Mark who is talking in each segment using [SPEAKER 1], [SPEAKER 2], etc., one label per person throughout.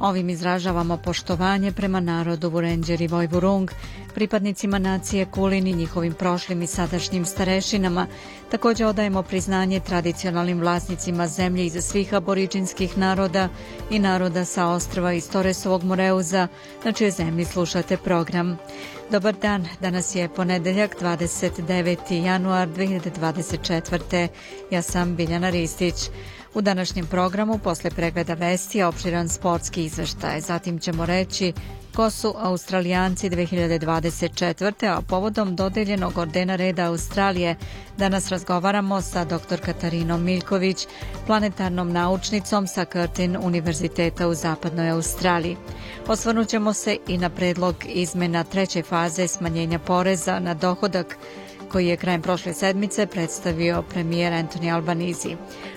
[SPEAKER 1] Ovim izražavamo poštovanje prema narodu Vurenđer i Vojvurung, pripadnicima nacije Kulin i njihovim prošlim i sadašnjim starešinama. Takođe odajemo priznanje tradicionalnim vlasnicima zemlje iz svih aboriđinskih naroda i naroda sa ostrava iz Toresovog Moreuza, na čijoj zemlji slušate program. Dobar dan, danas je ponedeljak 29. januar 2024. Ja sam Biljana Ristić. U današnjem programu, posle pregleda vesti, opširan sportski izveštaj. Zatim ćemo reći ko su Australijanci 2024. a povodom dodeljenog ordena reda Australije danas razgovaramo sa dr. Katarinom Miljković, planetarnom naučnicom sa Curtin Univerziteta u Zapadnoj Australiji. Osvrnućemo se i na predlog izmena treće faze smanjenja poreza na dohodak koji je krajem prošle sedmice predstavio premijer Anthony Albanizi.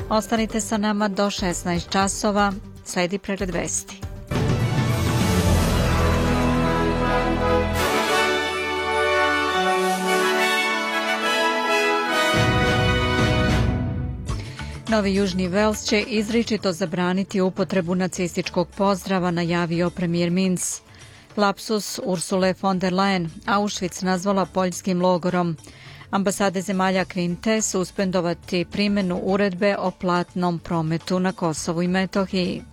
[SPEAKER 1] Ostanite sa nama do 16 časova, sledi pregled vesti. Novi Južni Vels će izričito zabraniti upotrebu nacističkog pozdrava, najavio premijer Minc. Lapsus Ursule von der Leyen Auschwitz nazvala poljskim logorom ambasade zemalja Kvinte suspendovati primenu uredbe o platnom prometu na Kosovu i Metohiji.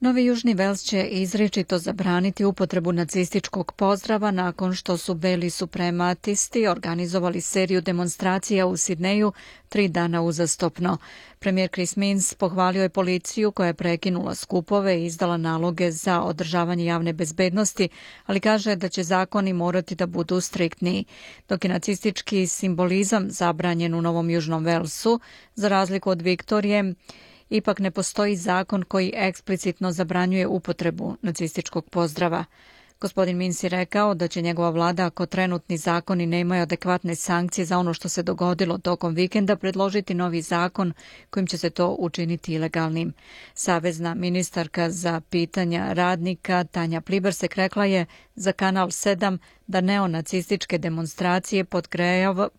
[SPEAKER 1] Novi Južni Vels će izričito zabraniti upotrebu nacističkog pozdrava nakon što su beli suprematisti organizovali seriju demonstracija u Sidneju tri dana uzastopno. Premijer Chris Minns pohvalio je policiju koja je prekinula skupove i izdala naloge za održavanje javne bezbednosti, ali kaže da će zakoni morati da budu striktniji. Dok je nacistički simbolizam zabranjen u Novom Južnom Velsu, za razliku od Viktorije, Ipak ne postoji zakon koji eksplicitno zabranjuje upotrebu nacističkog pozdrava. Gospodin Minsi rekao da će njegova vlada, ako trenutni zakoni nemaju adekvatne sankcije za ono što se dogodilo tokom vikenda, predložiti novi zakon kojim će se to učiniti ilegalnim. Savezna ministarka za pitanja radnika Tanja Plibersek rekla je za Kanal 7 da neonacističke demonstracije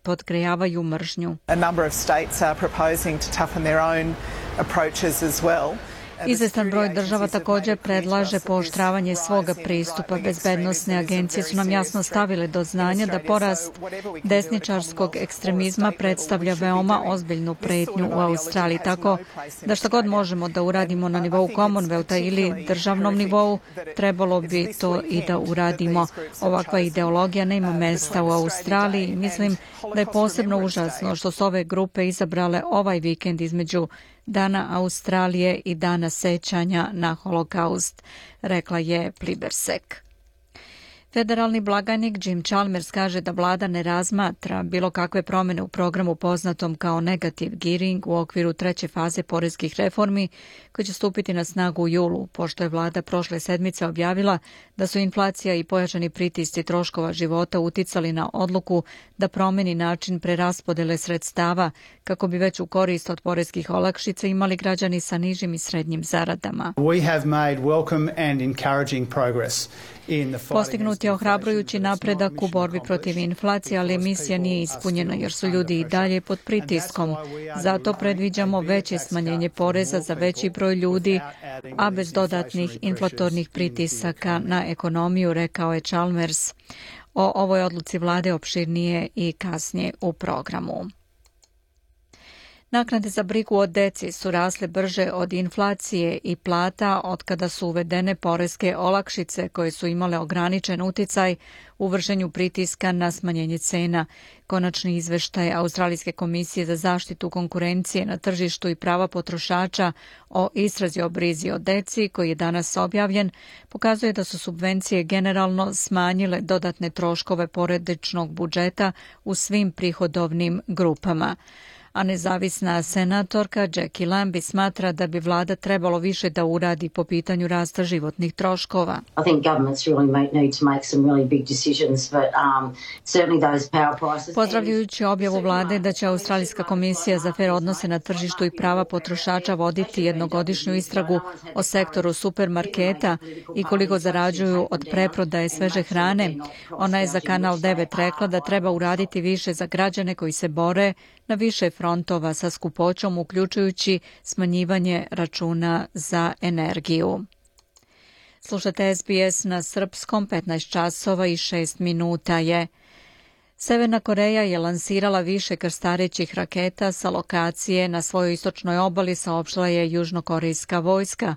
[SPEAKER 1] podgrejavaju mržnju. A number of states are proposing to toughen their own approaches as well. Uh, Izvestan broj država takođe predlaže pooštravanje svoga pristupa. Bezbednostne agencije su nam jasno stavile do znanja da porast desničarskog ekstremizma predstavlja veoma ozbiljnu pretnju u Australiji, tako da šta god možemo da uradimo na nivou Commonwealtha ili državnom nivou, trebalo bi to i da uradimo. Ovakva ideologija nema uh, mesta u Australiji. Mislim da je posebno užasno što su ove grupe izabrale ovaj vikend između Dana Australije i Dana sećanja na holokaust, rekla je Plibersek. Federalni blagajnik Jim Chalmers kaže da vlada ne razmatra bilo kakve promene u programu poznatom kao negativ gearing u okviru treće faze porezkih reformi koji će stupiti na snagu u julu, pošto je vlada prošle sedmice objavila da su inflacija i pojačani pritisci troškova života uticali na odluku da promeni način preraspodele sredstava kako bi već u korist od poreskih olakšica imali građani sa nižim i srednjim zaradama. We have made welcome and encouraging progress Postignut je ohrabrujući napredak u borbi protiv inflacije, ali misija nije ispunjena jer su ljudi i dalje pod pritiskom. Zato predviđamo veće smanjenje poreza za veći broj ljudi, a bez dodatnih inflatornih pritisaka na ekonomiju, rekao je Chalmers. O ovoj odluci vlade opširnije i kasnije u programu. Naknade za brigu o deci su rasle brže od inflacije i plata od kada su uvedene poreske olakšice koje su imale ograničen uticaj u vršenju pritiska na smanjenje cena. Konačni izveštaj Australijske komisije za zaštitu konkurencije na tržištu i prava potrošača o istrazi o brizi o deci koji je danas objavljen pokazuje da su subvencije generalno smanjile dodatne troškove poredičnog budžeta u svim prihodovnim grupama a nezavisna senatorka Jackie Lambie smatra da bi vlada trebalo više da uradi po pitanju rasta životnih troškova. Pozdravljujući objavu vlade da će Australijska komisija za fair odnose na tržištu i prava potrošača voditi jednogodišnju istragu o sektoru supermarketa i koliko zarađuju od preprodaje sveže hrane, ona je za Kanal 9 rekla da treba uraditi više za građane koji se bore na više frontova sa skupoćom, uključujući smanjivanje računa za energiju. Slušate SBS na srpskom 15 časova i 6 minuta je. Severna Koreja je lansirala više krstarećih raketa sa lokacije na svojoj istočnoj obali, saopštila je južnokorejska vojska,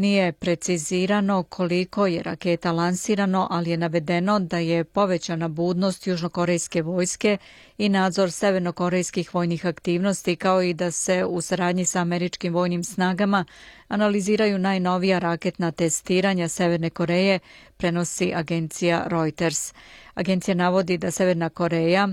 [SPEAKER 1] Nije precizirano koliko je raketa lansirano, ali je navedeno da je povećana budnost južnokorejske vojske i nadzor severnokorejskih vojnih aktivnosti, kao i da se u saradnji sa američkim vojnim snagama analiziraju najnovija raketna testiranja Severne Koreje, prenosi agencija Reuters. Agencija navodi da Severna Koreja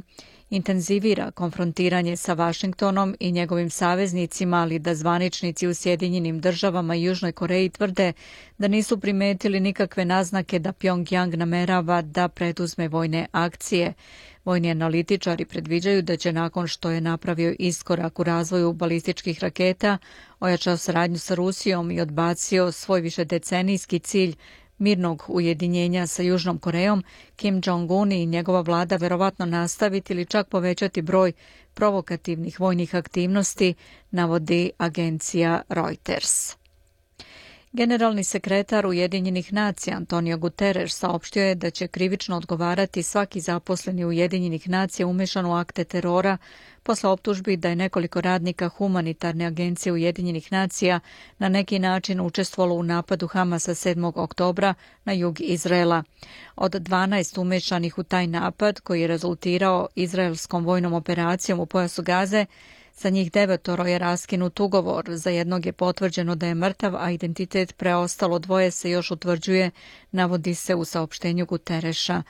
[SPEAKER 1] intenzivira konfrontiranje sa Vašingtonom i njegovim saveznicima, ali da zvaničnici u Sjedinjenim državama i Južnoj Koreji tvrde da nisu primetili nikakve naznake da Pyongyang namerava da preduzme vojne akcije. Vojni analitičari predviđaju da će nakon što je napravio iskorak u razvoju balističkih raketa, ojačao saradnju sa Rusijom i odbacio svoj višedecenijski cilj mirnog ujedinjenja sa Južnom Korejom, Kim Jong-un i njegova vlada verovatno nastaviti ili čak povećati broj provokativnih vojnih aktivnosti, navodi agencija Reuters. Generalni sekretar Ujedinjenih nacija Antonio Guterres saopštio je da će krivično odgovarati svaki zaposleni Ujedinjenih nacija umešan u akte terora posle optužbi da je nekoliko radnika humanitarne agencije Ujedinjenih nacija na neki način učestvovalo u napadu Hamasa 7. oktobra na jug Izrela. Od 12 umešanih u taj napad koji je rezultirao izraelskom vojnom operacijom u pojasu Gaze, Sa njih devetoro je raskinut ugovor, za jednog je potvrđeno da je mrtav, a identitet preostalo dvoje se još utvrđuje, navodi se u saopštenju Gutereša.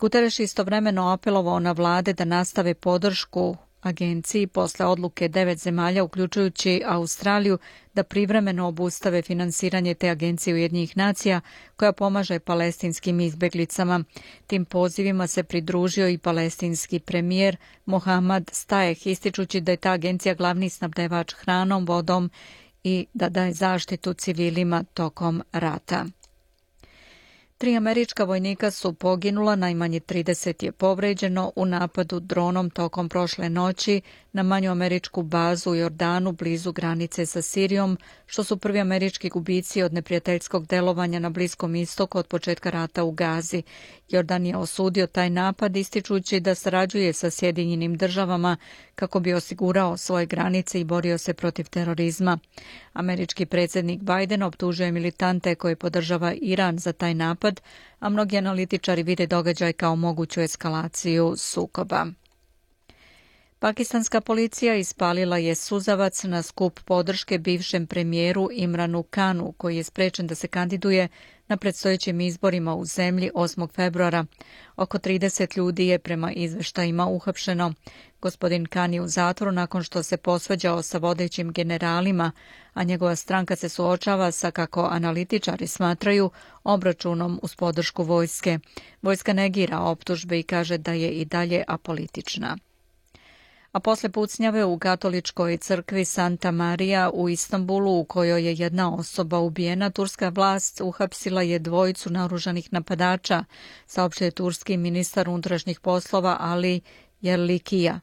[SPEAKER 1] Gutereš istovremeno apelovao na vlade da nastave podršku agenciji posle odluke devet zemalja, uključujući Australiju, da privremeno obustave finansiranje te agencije Ujedinjih nacija koja pomaže palestinskim izbeglicama. Tim pozivima se pridružio i palestinski premijer Mohamad Stajeh, ističući da je ta agencija glavni snabdevač hranom, vodom i da daje zaštitu civilima tokom rata. Tri američka vojnika su poginula, najmanje 30 je povređeno u napadu dronom tokom prošle noći na manju američku bazu u Jordanu blizu granice sa Sirijom, što su prvi američki gubici od neprijateljskog delovanja na Bliskom istoku od početka rata u Gazi. Jordan je osudio taj napad ističući da sarađuje sa Sjedinjenim državama kako bi osigurao svoje granice i borio se protiv terorizma. Američki predsednik Biden optužuje militante koje podržava Iran za taj napad, a mnogi analitičari vide događaj kao moguću eskalaciju sukoba. Pakistanska policija ispalila je suzavac na skup podrške bivšem premijeru Imranu Kanu, koji je sprečen da se kandiduje na predstojećim izborima u zemlji 8. februara. Oko 30 ljudi je prema izveštajima uhapšeno. Gospodin Kan je u zatvoru nakon što se posvađao sa vodećim generalima, a njegova stranka se suočava sa, kako analitičari smatraju, obračunom uz podršku vojske. Vojska negira optužbe i kaže da je i dalje apolitična a posle pucnjave u katoličkoj crkvi Santa Maria u Istanbulu u kojoj je jedna osoba ubijena, turska vlast uhapsila je dvojicu naoružanih napadača, saopštio je turski ministar unutrašnjih poslova Ali Jerlikija.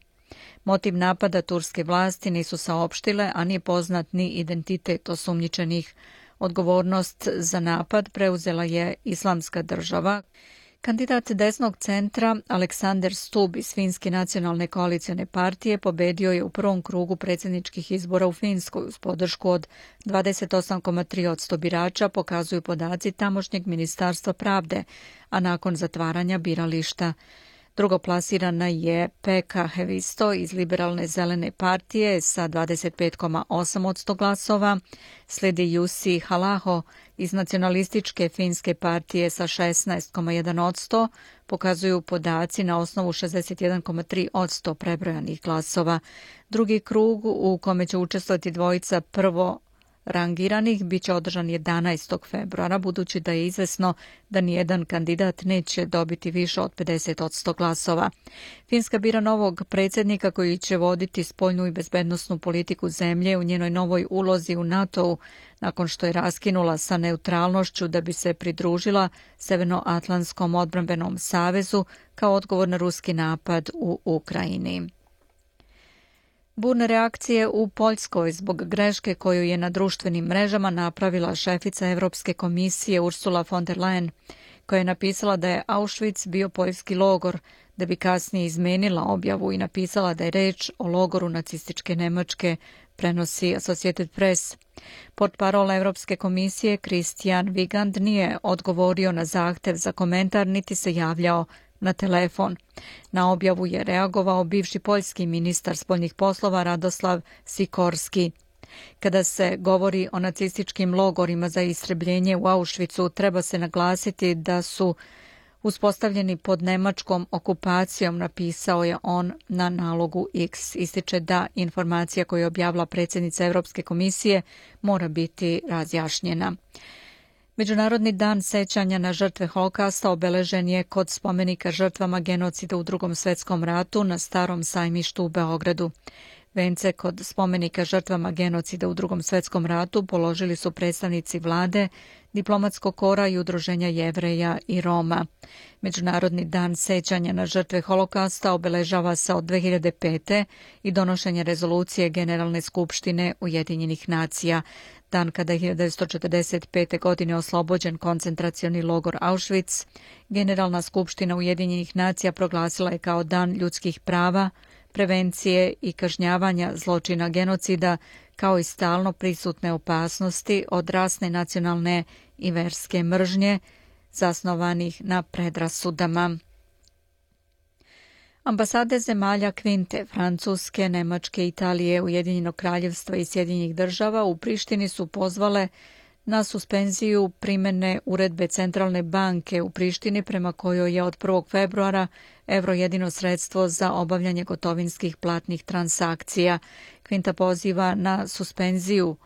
[SPEAKER 1] Motiv napada turske vlasti nisu saopštile, a nije poznat ni identitet osumnjičenih. Odgovornost za napad preuzela je islamska država, Kandidat desnog centra Aleksander Stub iz Finske nacionalne koalicijane partije pobedio je u prvom krugu predsjedničkih izbora u Finskoj uz podršku od 28,3% birača, pokazuju podaci tamošnjeg ministarstva pravde, a nakon zatvaranja birališta. Drugoplasirana je Pekka Hevisto iz Liberalne zelene partije sa 25,8% glasova, slijedi Jussi Halaho iz nacionalističke finske partije sa 16,1 pokazuju podaci na osnovu 61,3 prebrojanih glasova. Drugi krug u kome će učestvovati dvojica prvo rangiranih biće održan 11. februara, budući da je izvesno da nijedan kandidat neće dobiti više od 50% glasova. Finska bira novog predsednika koji će voditi spoljnu i bezbednostnu politiku zemlje u njenoj novoj ulozi u NATO-u, nakon što je raskinula sa neutralnošću da bi se pridružila Severnoatlantskom odbrambenom savezu kao odgovor na ruski napad u Ukrajini. Burne reakcije u Poljskoj zbog greške koju je na društvenim mrežama napravila šefica Evropske komisije Ursula von der Leyen, koja je napisala da je Auschwitz bio poljski logor, da bi kasnije izmenila objavu i napisala da je reč o logoru nacističke Nemačke, prenosi Associated Press. Portparol Evropske komisije Christian Vigand nije odgovorio na zahtev za komentar niti se javljao na telefon. Na objavu je reagovao bivši poljski ministar spoljnih poslova Radoslav Sikorski. Kada se govori o nacističkim logorima za istrebljenje u Auschwitzu, treba se naglasiti da su uspostavljeni pod nemačkom okupacijom, napisao je on na nalogu X. Ističe da informacija koju je objavila predsednica Evropske komisije mora biti razjašnjena. Međunarodni dan sećanja na žrtve holokausta obeležen je kod spomenika žrtvama genocida u drugom svetskom ratu na starom sajmištu u Beogradu. Vence kod spomenika žrtvama genocida u drugom svetskom ratu položili su predstavnici vlade, diplomatskog kora i udruženja jevreja i Roma. Međunarodni dan sećanja na žrtve holokausta obeležava se od 2005. i donošenje rezolucije Generalne skupštine Ujedinjenih nacija Dan kada je 1945. godine oslobođen koncentracioni logor Auschwitz, Generalna skupština Ujedinjenih nacija proglasila je kao dan ljudskih prava, prevencije i kažnjavanja zločina genocida, kao i stalno prisutne opasnosti od rasne nacionalne i verske mržnje, zasnovanih na predrasudama. Ambasade zemalja Kvinte, Francuske, Nemačke, Italije, Ujedinjenog kraljevstva i Sjedinjenih država u Prištini su pozvale na suspenziju primene uredbe Centralne banke u Prištini prema kojoj je od 1. februara evro jedino sredstvo za obavljanje gotovinskih platnih transakcija. Kvinta poziva na suspenziju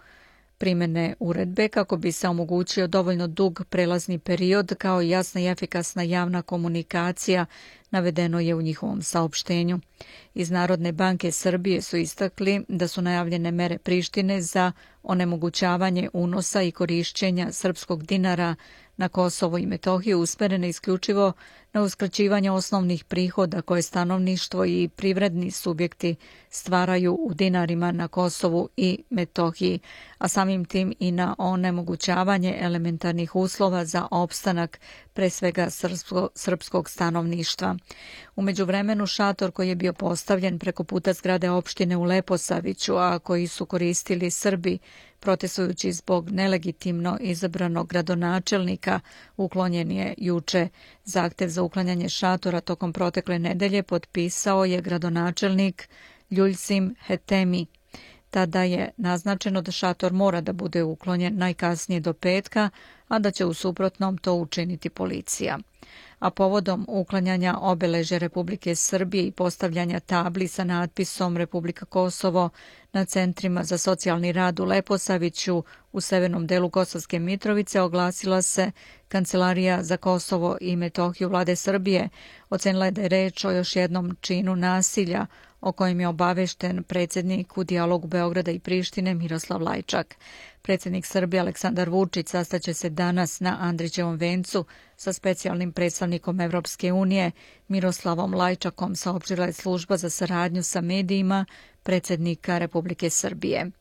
[SPEAKER 1] primene uredbe kako bi se omogućio dovoljno dug prelazni period kao i jasna i efikasna javna komunikacija navedeno je u njihovom saopštenju. Iz Narodne banke Srbije su istakli da su najavljene mere Prištine za onemogućavanje unosa i korišćenja srpskog dinara na Kosovo i Metohiju usmerene isključivo na uskraćivanje osnovnih prihoda koje stanovništvo i privredni subjekti stvaraju u dinarima na Kosovu i Metohiji, a samim tim i na onemogućavanje elementarnih uslova za opstanak pre svega srpsko, srpskog stanovništva. Umeđu vremenu šator koji je bio postavljen preko puta zgrade opštine u Leposaviću, a koji su koristili Srbi Protestujući zbog nelegitimno izabranog gradonačelnika, uklonjen je juče zahtev za uklanjanje šatora tokom protekle nedelje potpisao je gradonačelnik Ljuljsim Hetemi. Tada je naznačeno da šator mora da bude uklonjen najkasnije do petka, a da će u suprotnom to učiniti policija. A povodom uklanjanja obeleže Republike Srbije i postavljanja tabli sa natpisom Republika Kosovo na centrima za socijalni rad u Leposaviću u severnom delu Kosovske Mitrovice oglasila se Kancelarija za Kosovo i Metohiju vlade Srbije. Ocenila je da je reč o još jednom činu nasilja o kojem je obavešten predsednik u dijalogu Beograda i Prištine Miroslav Lajčak. Predsednik Srbije Aleksandar Vučić sastaće se danas na Andrićevom vencu sa specijalnim predstavnikom Evropske unije Miroslavom Lajčakom saopštila je služba za saradnju sa medijima predsednika Republike Srbije.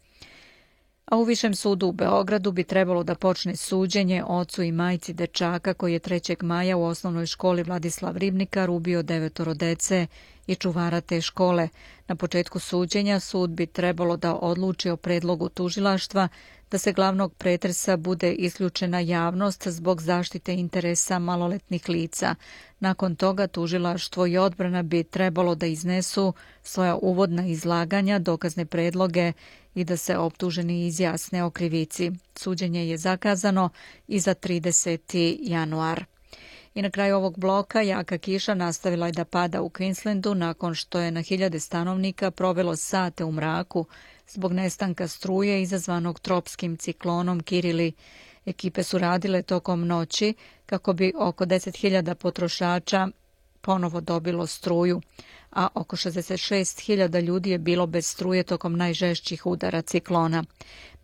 [SPEAKER 1] A u Višem sudu u Beogradu bi trebalo da počne suđenje ocu i majci dečaka koji je 3. maja u osnovnoj školi Vladislav Ribnikar ubio devetoro dece i čuvara te škole. Na početku suđenja sud bi trebalo da odluči o predlogu tužilaštva da se glavnog pretresa bude isključena javnost zbog zaštite interesa maloletnih lica. Nakon toga tužilaštvo i odbrana bi trebalo da iznesu svoja uvodna izlaganja, dokazne predloge i da se optuženi izjasne o krivici. Suđenje je zakazano i za 30. januar. I na kraju ovog bloka jaka kiša nastavila je da pada u Queenslandu nakon što je na hiljade stanovnika provelo sate u mraku zbog nestanka struje izazvanog tropskim ciklonom Kirili. Ekipe su radile tokom noći kako bi oko 10.000 potrošača ponovo dobilo struju, a oko 66.000 ljudi je bilo bez struje tokom najžešćih udara ciklona.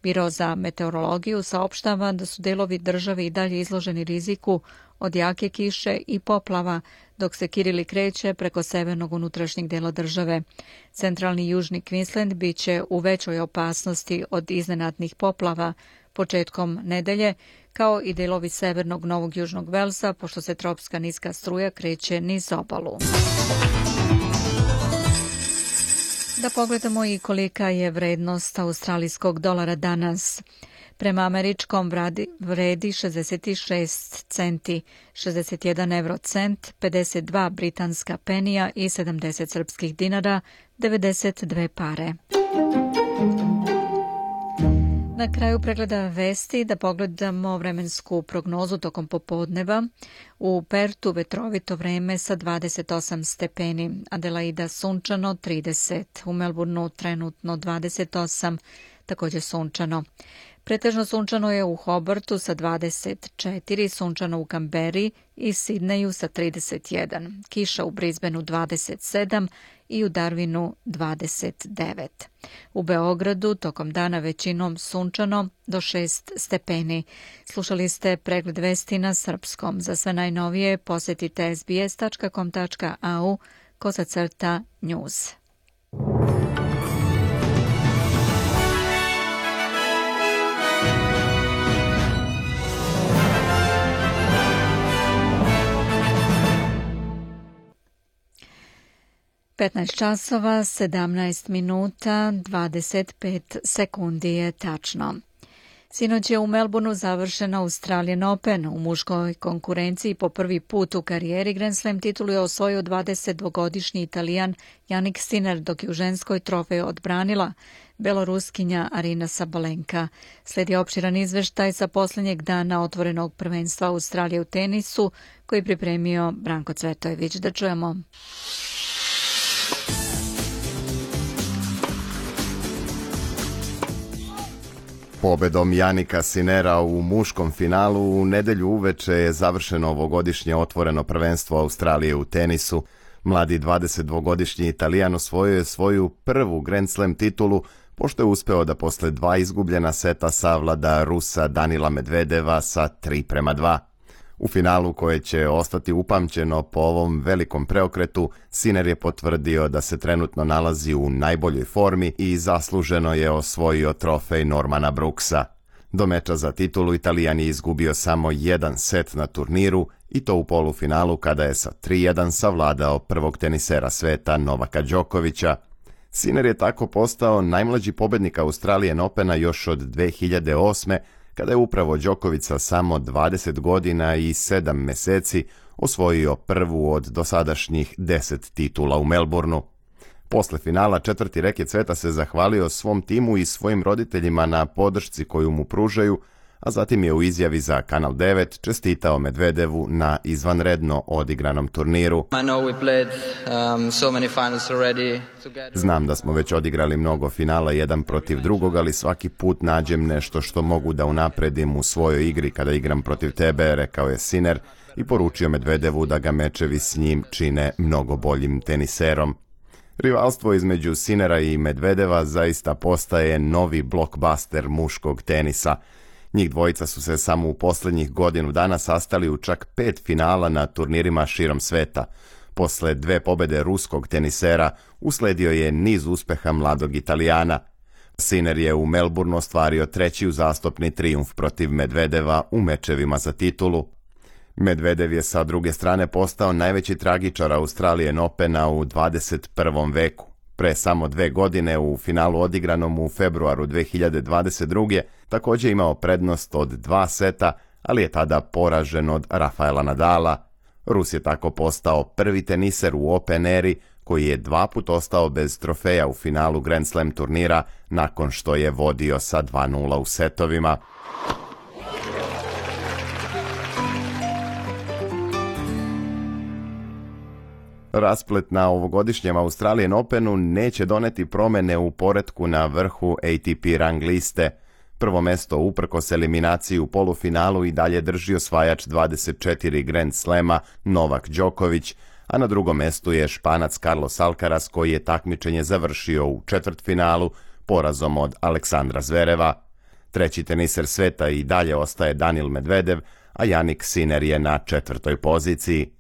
[SPEAKER 1] Biro za meteorologiju saopštava da su delovi države i dalje izloženi riziku od jake kiše i poplava, dok se Kirili kreće preko severnog unutrašnjeg dela države. Centralni južni Queensland biće u većoj opasnosti od iznenadnih poplava početkom nedelje, kao i delovi severnog Novog Južnog Velsa, pošto se tropska niska struja kreće niz obalu. Da pogledamo i kolika je vrednost australijskog dolara danas. Prema američkom vradi, vredi 66 centi, 61 euro 52 britanska penija i 70 srpskih dinara, 92 pare. Na kraju pregleda vesti da pogledamo vremensku prognozu tokom popodneva. U Pertu vetrovito vreme sa 28 stepeni, Adelaida sunčano 30, u Melbourneu trenutno 28, takođe sunčano. Pretežno sunčano je u Hobartu sa 24, sunčano u Kamberi i Sidneju sa 31, kiša u Brisbaneu 27 i u Darwinu 29. U Beogradu tokom dana većinom sunčano do 6 stepeni. Slušali ste pregled vesti na srpskom. Za sve naj najnovije posetite sbs.com.au kosacrta news. Petnaest časova, sedamnaest minuta, dvadeset pet sekundi je tačno. Sinoć je u Melbourneu završena Australian Open. U muškoj konkurenciji po prvi put u karijeri Grand Slam titulu je osvojio 22-godišnji italijan Janik Sinner, dok je u ženskoj trofej odbranila beloruskinja Arina Sabalenka. Sledi opširan izveštaj sa poslednjeg dana otvorenog prvenstva Australije u tenisu koji pripremio Branko Cvetojević. Da čujemo.
[SPEAKER 2] Pobedom Janika Sinera u muškom finalu u nedelju uveče je završeno ovogodišnje otvoreno prvenstvo Australije u tenisu. Mladi 22-godišnji Italijan osvojio je svoju prvu Grand Slam titulu pošto je uspeo da posle dva izgubljena seta savlada Rusa Danila Medvedeva sa 3 prema 2. U finalu koje će ostati upamćeno po ovom velikom preokretu, Siner je potvrdio da se trenutno nalazi u najboljoj formi i zasluženo je osvojio trofej Normana Bruksa. Do meča za titulu Italijan je izgubio samo jedan set na turniru i to u polufinalu kada je sa 3-1 savladao prvog tenisera sveta Novaka Đokovića. Sinner je tako postao najmlađi pobednik Australijan Opena još od 2008 kada je upravo Đoković samo 20 godina i 7 meseci osvojio prvu od dosadašnjih 10 titula u Melbourneu. Posle finala četvrti reke Cveta se zahvalio svom timu i svojim roditeljima na podršci koju mu pružaju, a zatim je u izjavi za Kanal 9 čestitao Medvedevu na izvanredno odigranom turniru. Um, Znam da smo već odigrali mnogo finala jedan protiv drugog, ali svaki put nađem nešto što mogu da unapredim u svojoj igri kada igram protiv tebe, rekao je Siner i poručio Medvedevu da ga mečevi s njim čine mnogo boljim teniserom. Rivalstvo između Sinera i Medvedeva zaista postaje novi blokbaster muškog tenisa – Njih dvojica su se samo u poslednjih godinu dana sastali u čak pet finala na turnirima širom sveta. Posle dve pobede ruskog tenisera usledio je niz uspeha mladog Italijana. Siner je u Melbourneu ostvario treći uzastopni trijumf protiv Medvedeva u mečevima za titulu. Medvedev je sa druge strane postao najveći tragičar Australijan Opena u 21. veku pre samo dve godine u finalu odigranom u februaru 2022. takođe imao prednost od dva seta, ali je tada poražen od Rafaela Nadala. Rus je tako postao prvi teniser u Open eri koji je dva put ostao bez trofeja u finalu Grand Slam turnira nakon što je vodio sa 2-0 u setovima. Rasplet na ovogodišnjem Australian Openu neće doneti promene u poretku na vrhu ATP rang liste. Prvo mesto uprkos eliminaciji u polufinalu i dalje drži osvajač 24 Grand Slema Novak Đoković, a na drugom mestu je Španac Carlos Alcaraz koji je takmičenje završio u četvrtfinalu porazom od Aleksandra Zvereva. Treći teniser sveta i dalje ostaje Danil Medvedev, a Janik Siner je na četvrtoj poziciji.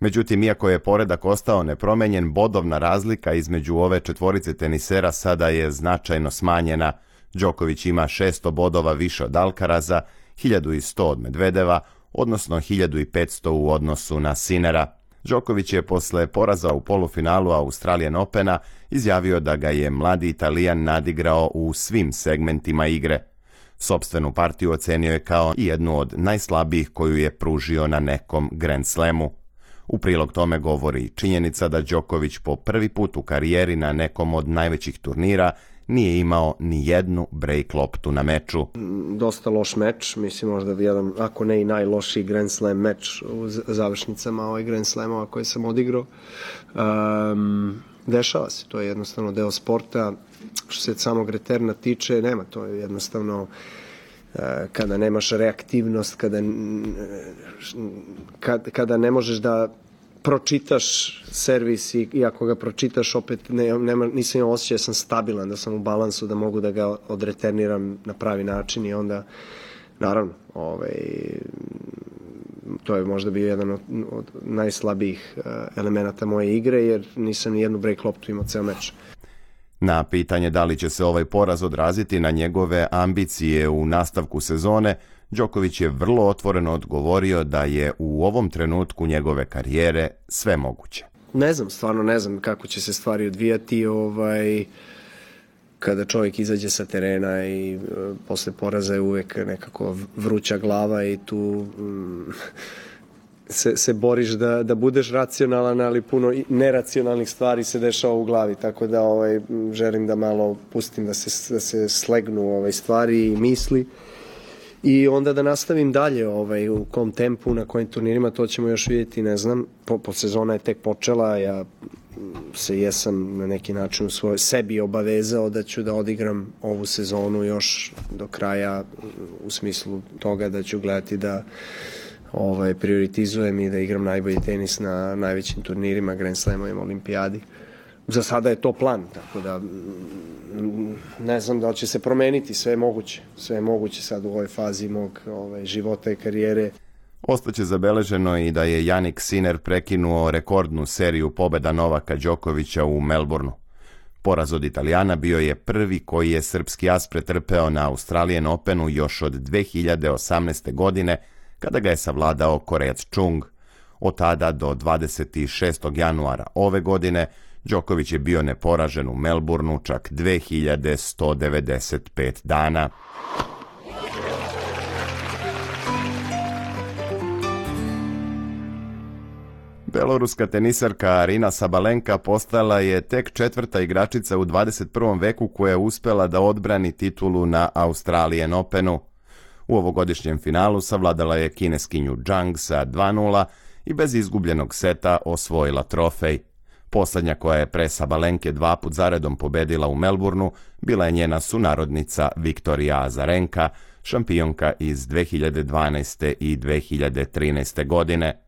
[SPEAKER 2] Međutim, iako je poredak ostao nepromenjen, bodovna razlika između ove četvorice tenisera sada je značajno smanjena. Đoković ima 600 bodova više od Alkaraza, 1100 od Medvedeva, odnosno 1500 u odnosu na Sinera. Đoković je posle poraza u polufinalu Australian Opena izjavio da ga je mladi Italijan nadigrao u svim segmentima igre. Sobstvenu partiju ocenio je kao jednu od najslabijih koju je pružio na nekom Grand Slamu. U prilog tome govori činjenica da Đoković po prvi put u karijeri na nekom od najvećih turnira nije imao ni jednu break loptu na meču.
[SPEAKER 3] Dosta loš meč, mislim možda jedan, ako ne i najlošiji Grand Slam meč u završnicama ovaj Grand Slamova koje sam odigrao. Um, dešava se, to je jednostavno deo sporta. Što se samog reterna tiče, nema, to je jednostavno uh, kada nemaš reaktivnost, kada, kad, kada ne možeš da pročitaš servis i, i ako ga pročitaš opet ne, nema, nisam imao osjećaj da sam stabilan, da sam u balansu, da mogu da ga odreterniram na pravi način i onda naravno ovaj, to je možda bio jedan od, od najslabijih uh, elemenata moje igre jer nisam ni jednu break loptu imao ceo meč.
[SPEAKER 2] Na pitanje da li će se ovaj poraz odraziti na njegove ambicije u nastavku sezone, Đoković je vrlo otvoreno odgovorio da je u ovom trenutku njegove karijere sve moguće.
[SPEAKER 3] Ne znam, stvarno ne znam kako će se stvari odvijati ovaj, kada čovjek izađe sa terena i e, posle poraza je uvek nekako vruća glava i tu mm, se, se boriš da, da budeš racionalan, ali puno neracionalnih stvari se dešava u glavi, tako da ovaj, želim da malo pustim da se, da se slegnu ovaj, stvari i misli i onda da nastavim dalje ovaj, u kom tempu, na kojim turnirima, to ćemo još vidjeti, ne znam, po, po sezona je tek počela, ja se jesam na neki način u svoj, sebi obavezao da ću da odigram ovu sezonu još do kraja u smislu toga da ću gledati da ovaj, prioritizujem i da igram najbolji tenis na najvećim turnirima, Grand Slamovima, Olimpijadi. Za sada je to plan, tako da ne znam da li će se promeniti, sve je moguće. Sve je moguće sad u ovoj fazi mog ovaj, života i karijere.
[SPEAKER 2] Ostaće zabeleženo i da je Janik Sinner prekinuo rekordnu seriju pobeda Novaka Đokovića u Melbourneu. Poraz od Italijana bio je prvi koji je srpski as pretrpeo na Australijan Openu još od 2018. godine – kada ga je savladao Korejac Chung. Od tada do 26. januara ove godine Đoković je bio neporažen u Melbourneu čak 2195 dana. Beloruska tenisarka Arina Sabalenka postala je tek četvrta igračica u 21. veku koja je uspela da odbrani titulu na Australijan Openu. U ovogodišnjem finalu savladala je kineskinju Zhang sa 2-0 i bez izgubljenog seta osvojila trofej. Poslednja koja je pre Sabalenke dva put zaredom pobedila u Melbourneu bila je njena sunarodnica Viktorija Azarenka, šampionka iz 2012. i 2013. godine.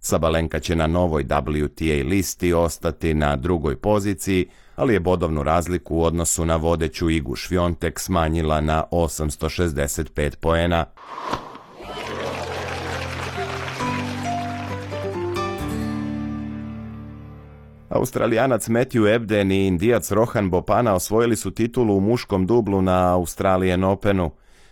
[SPEAKER 2] Sabalenka će na novoj WTA listi ostati na drugoj poziciji, ali je bodovnu razliku u odnosu na vodeću Igu Švjontek smanjila na 865 poena. Australijanac Matthew Ebden i indijac Rohan Bopana osvojili su titulu u muškom dublu na Australian Openu.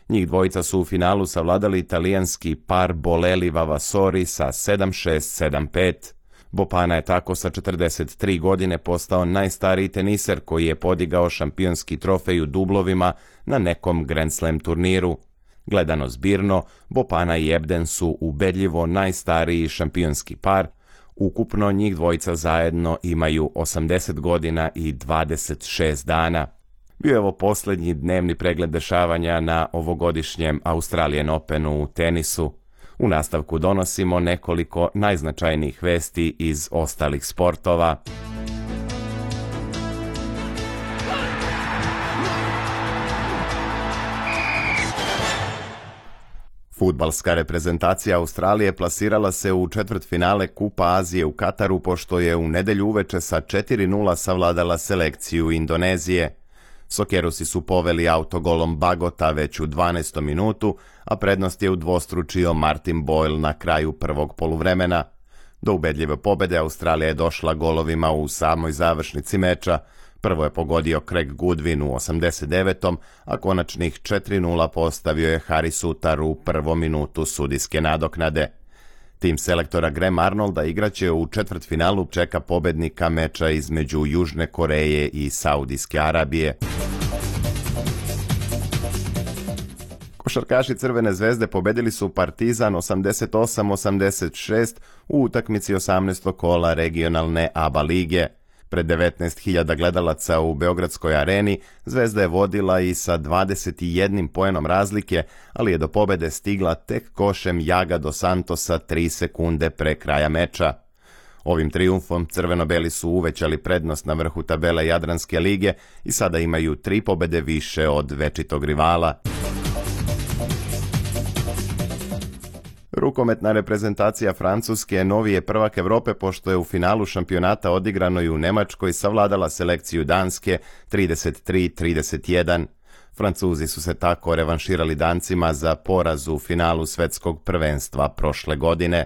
[SPEAKER 2] Njih dvojica su u finalu savladali italijanski par Boleli Vavasori sa 7-6-7-5. Bopana je tako sa 43 godine postao najstariji teniser koji je podigao šampionski trofej u dublovima na nekom Grand Slam turniru. Gledano zbirno, Bopana i Ebden su ubedljivo najstariji šampionski par, ukupno njih dvojica zajedno imaju 80 godina i 26 dana. Bio je ovo poslednji dnevni pregled dešavanja na ovogodišnjem Australian Openu u tenisu. U nastavku donosimo nekoliko najznačajnijih vesti iz ostalih sportova. Futbalska reprezentacija Australije plasirala se u četvrtfinale Kupa Azije u Kataru pošto je u nedelju uveče sa 4-0 savladala selekciju Indonezije. Sokerusi su poveli autogolom Bagota već u 12. minutu, a prednost je udvostručio Martin Boyle na kraju prvog poluvremena. Do ubedljive pobede Australija je došla golovima u samoj završnici meča. Prvo je pogodio Craig Goodwin u 89. a konačnih 4-0 postavio je Harry Sutar u prvom minutu sudijske nadoknade. Tim selektora Graham Arnolda igraće u četvrtfinalu čeka pobednika meča između Južne Koreje i Saudijske Arabije. Košarkaši Crvene zvezde pobedili su Partizan 88-86 u utakmici 18. kola regionalne ABA lige. Pre 19.000 gledalaca u Beogradskoj areni Zvezda je vodila i sa 21 poenom razlike, ali je do pobede stigla tek košem Jaga do Santosa 3 sekunde pre kraja meča. Ovim triumfom crveno-beli su uvećali prednost na vrhu tabele Jadranske lige i sada imaju tri pobede više od večitog rivala. Rukometna reprezentacija Francuske je novi je prvak Evrope pošto je u finalu šampionata odigranoj u Nemačkoj savladala selekciju Danske 33-31. Francuzi su se tako revanširali Dancima za poraz u finalu svetskog prvenstva prošle godine.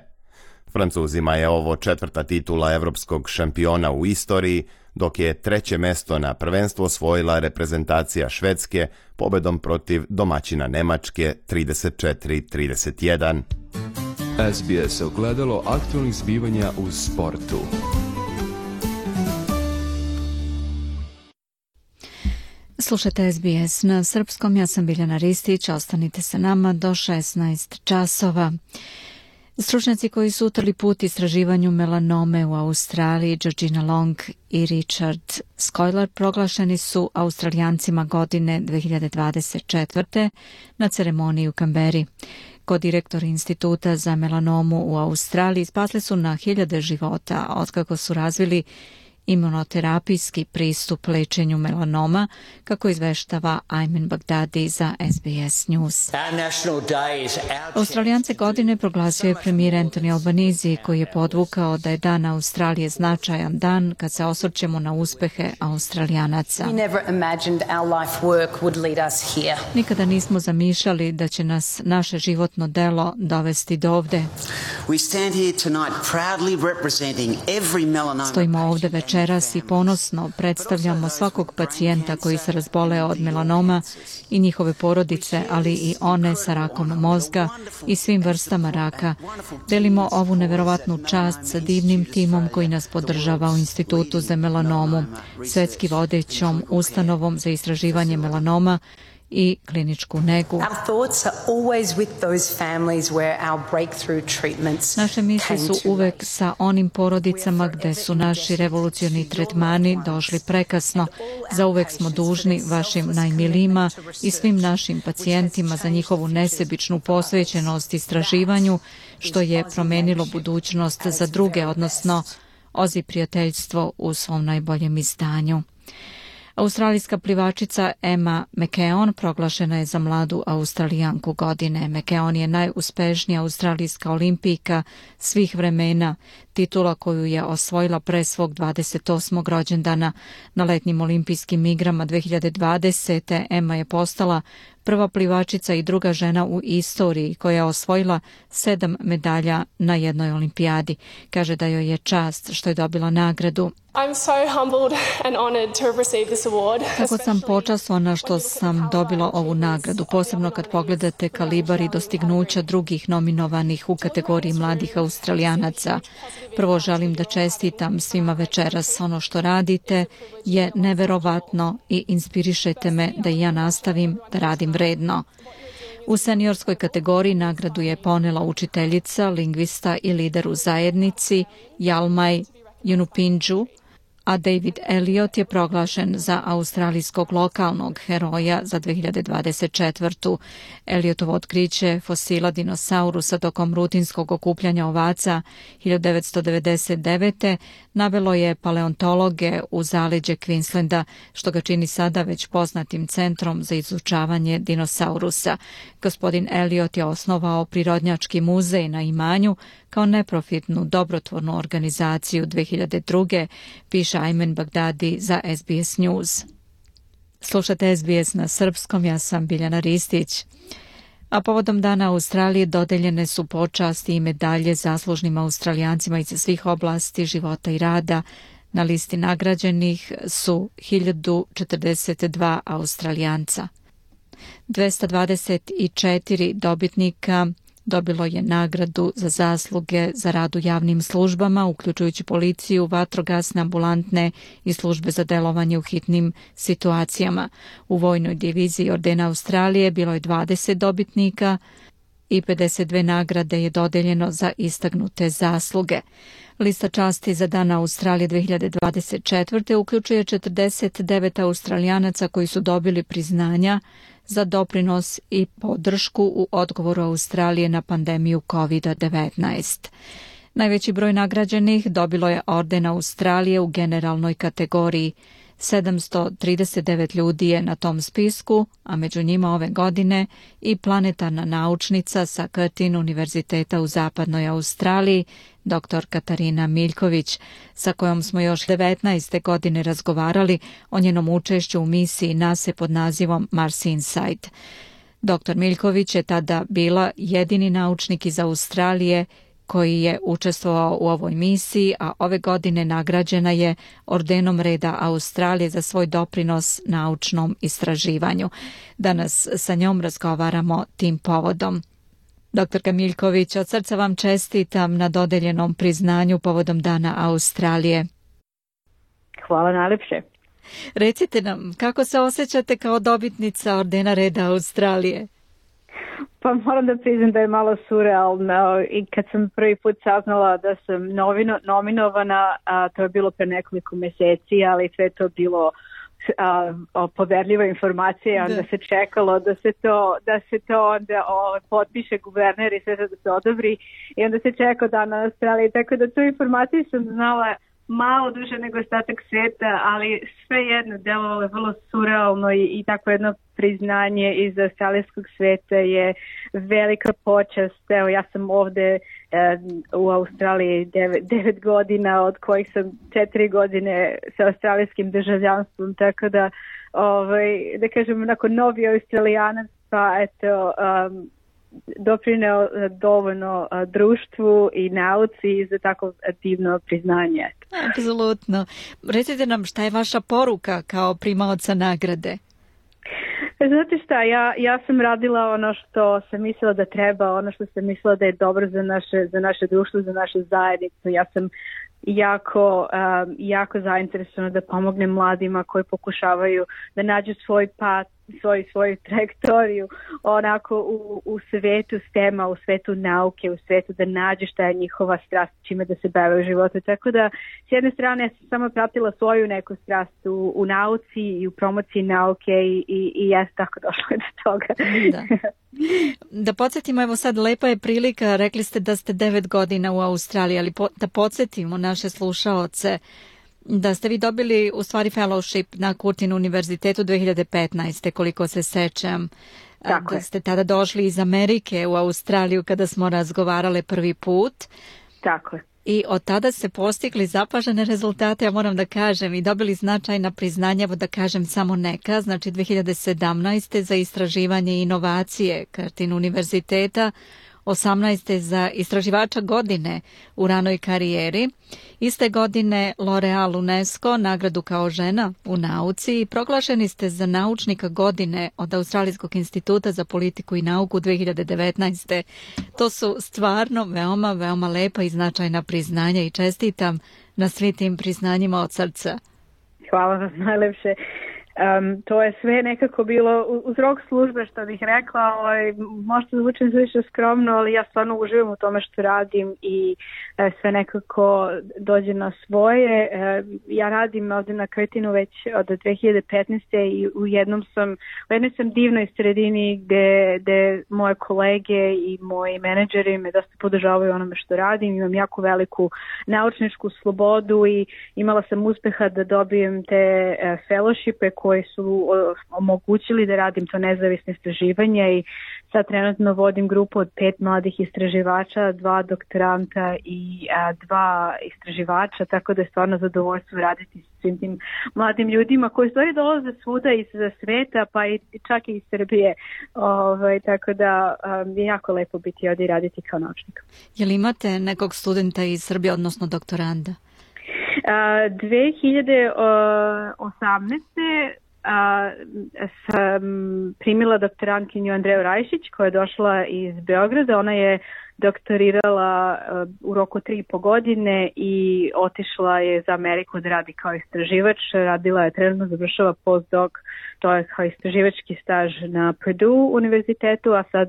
[SPEAKER 2] Francuzima je ovo četvrta titula evropskog šampiona u istoriji, dok je treće mesto na prvenstvu osvojila reprezentacija Švedske pobedom protiv domaćina Nemačke 34-31. SBS se ogledalo aktualnih zbivanja u sportu.
[SPEAKER 1] Slušajte SBS na srpskom, ja sam Biljana Ristić, ostanite sa nama do 16 časova. Stručnjaci koji su utrli put istraživanju melanome u Australiji, Georgina Long i Richard Scoilar proglašeni su Australijancima godine 2024. na ceremoniji u Kamberi. Ko direktor Instituta za melanomu u Australiji spasli su na hiljade života otkako su razvili imunoterapijski pristup lečenju melanoma, kako izveštava Ayman Bagdadi za SBS News. Australijance godine proglasio je premijer Anthony Albanizi, koji je podvukao da je dan Australije značajan dan kad se osrćemo na uspehe Australijanaca. Nikada nismo zamišljali da će nas naše životno delo dovesti do ovde. Stojimo ovde večer večeras i ponosno predstavljamo svakog pacijenta koji se razbole od melanoma i njihove porodice, ali i one sa rakom mozga i svim vrstama raka. Delimo ovu neverovatnu čast sa divnim timom koji nas podržava u Institutu za melanomu, svetski vodećom ustanovom za istraživanje melanoma, i kliničku negu. Naše misli su uvek sa onim porodicama gde su naši revolucioni tretmani došli prekasno. Za uvek smo dužni vašim najmilima i svim našim pacijentima za njihovu nesebičnu posvećenost istraživanju, što je promenilo budućnost za druge, odnosno ozi prijateljstvo u svom najboljem izdanju. Australijska plivačica Emma McKeon proglašena je za mladu australijanku godine. McKeon je najuspešnija australijska olimpijka svih vremena, titula koju je osvojila pre svog 28. rođendana. Na letnjim olimpijskim igrama 2020. Emma je postala prva plivačica i druga žena u istoriji koja je osvojila sedam medalja na jednoj olimpijadi. Kaže da joj je čast što je dobila nagradu. I'm so humbled and honored to receive this award. Kako sam počastvana što sam dobila ovu nagradu, posebno kad pogledate kalibar i dostignuća drugih nominovanih u kategoriji mladih australijanaca. Prvo želim da čestitam svima večeras. Ono što radite je neverovatno i inspirišete me da ja nastavim da radim vredno. U seniorskoj kategoriji nagradu je ponela učiteljica, lingvista i lider u zajednici Jalmaj Junupinđu, a David Elliot je proglašen za australijskog lokalnog heroja za 2024. Elliotovo otkriće fosila dinosaurusa
[SPEAKER 4] tokom rutinskog okupljanja ovaca 1999 navelo je paleontologe u zaleđe Queenslanda, što ga čini sada već poznatim centrom za izučavanje dinosaurusa. Gospodin Elliot je osnovao Prirodnjački muzej na imanju kao neprofitnu dobrotvornu organizaciju 2002. piše Ajmen Bagdadi za SBS News.
[SPEAKER 1] Slušate SBS na srpskom, ja sam Biljana Ristić a povodom Dana Australije dodeljene su počasti i medalje zaslužnim Australijancima iz svih oblasti života i rada. Na listi nagrađenih su 1042 Australijanca. 224 dobitnika Dobilo je nagradu za zasluge za rad u javnim službama, uključujući policiju, vatrogasne, ambulantne i službe za delovanje u hitnim situacijama. U vojnoj diviziji ordena Australije bilo je 20 dobitnika i 52 nagrade je dodeljeno za istagnute zasluge. Lista časti za Dan Australije 2024. uključuje 49 australijanaca koji su dobili priznanja za doprinos i podršku u odgovoru Australije na pandemiju COVID-19. Najveći broj nagrađenih dobilo je orden Australije u generalnoj kategoriji – 739 ljudi je na tom spisku, a među njima ove godine i planetarna naučnica sa Curtin Univerziteta u Zapadnoj Australiji, dr. Katarina Miljković, sa kojom smo još 19. godine razgovarali o njenom učešću u misiji NASA pod nazivom Mars Insight. Dr. Miljković je tada bila jedini naučnik iz Australije koji je učestvovao u ovoj misiji, a ove godine nagrađena je Ordenom reda Australije za svoj doprinos naučnom istraživanju. Danas sa njom razgovaramo tim povodom. Dr. Miljković, od srca vam čestitam na dodeljenom priznanju povodom Dana Australije.
[SPEAKER 5] Hvala najlepše.
[SPEAKER 1] Recite nam, kako se osjećate kao dobitnica Ordena reda Australije?
[SPEAKER 5] Pa moram da priznam da je malo surrealno i kad sam prvi put saznala da sam novino, nominovana, a, to je bilo pre nekoliko meseci, ali sve to bilo a, a, poverljiva informacija, onda da. se čekalo da se to, da se to onda o, potpiše guverner i sve da se odobri i onda se čekao dan na strali, tako da tu informaciju sam znala malo duže nego ostatak sveta, ali svejedno delovalo je vrlo surrealno i, i tako jedno priznanje iz australijskog sveta je velika počast. Evo, ja sam ovde eh, u Australiji devet, devet, godina, od kojih sam četiri godine sa australijskim državljanstvom, tako da, ovaj, da kažem, onako novi australijanac, pa eto, um, doprineo e, dovoljno e, društvu i nauci za tako divno priznanje.
[SPEAKER 1] Apsolutno. Recite nam šta je vaša poruka kao primaoca nagrade?
[SPEAKER 5] Znate šta, ja, ja sam radila ono što sam mislila da treba, ono što sam mislila da je dobro za naše, za naše društvo, za našu zajednicu. Ja sam jako, um, jako zainteresovana da pomognem mladima koji pokušavaju da nađu svoj pat, svoj, svoju trajektoriju onako u, u svetu stema, u svetu nauke, u svetu da nađe šta je njihova strast, čime da se bave u životu. Tako da, s jedne strane, ja sam samo pratila svoju neku strast u, u nauci i u promociji nauke i, i, i ja sam tako došla do toga.
[SPEAKER 1] Da. Da podsjetimo, evo sad lepa je prilika, rekli ste da ste devet godina u Australiji, ali po, da podsjetimo naše slušaoce da ste vi dobili u stvari fellowship na Kurtin univerzitetu 2015. koliko se sećam. Tako da ste tada došli iz Amerike u Australiju kada smo razgovarale prvi put.
[SPEAKER 5] Tako je.
[SPEAKER 1] I od tada se postigli zapažene rezultate, ja moram da kažem, i dobili značajna priznanja, da kažem samo neka, znači 2017. za istraživanje i inovacije Kartin univerziteta 18. za istraživača godine u ranoj karijeri. Iste godine L'Oreal UNESCO nagradu kao žena u nauci i proglašeni ste za naučnika godine od Australijskog instituta za politiku i nauku 2019. To su stvarno veoma, veoma lepa i značajna priznanja i čestitam na svim tim priznanjima od srca.
[SPEAKER 5] Hvala vam najlepše. Um, to je sve nekako bilo uz rok službe što bih rekla, ovaj, možda zvučim zviše skromno, ali ja stvarno uživam u tome što radim i e, sve nekako dođe na svoje. E, ja radim ovde na Krtinu već od 2015. i u jednom sam, u jednoj sam divnoj sredini gde, gde moje kolege i moji menadžeri me dosta podržavaju onome što radim, imam jako veliku naučničku slobodu i imala sam uspeha da dobijem te e, fellowshipe koji su omogućili da radim to nezavisno istraživanje i sad trenutno vodim grupu od pet mladih istraživača, dva doktoranta i a, dva istraživača, tako da je stvarno zadovoljstvo raditi s svim tim mladim ljudima koji stvari dolaze svuda iz sveta, pa i čak i iz Srbije. Ovaj, tako da je jako lepo biti ovdje i raditi kao naučnik. Jel
[SPEAKER 1] imate nekog studenta iz Srbije, odnosno doktoranda?
[SPEAKER 5] A, 2018. E, a, sam primila doktorantkinju Andreju Rajšić koja je došla iz Beograda. Ona je doktorirala e, u roku tri i po godine i otišla je za Ameriku da radi kao istraživač. Radila je trenutno, završava postdoc, to je kao istraživački staž na Purdue univerzitetu, a sad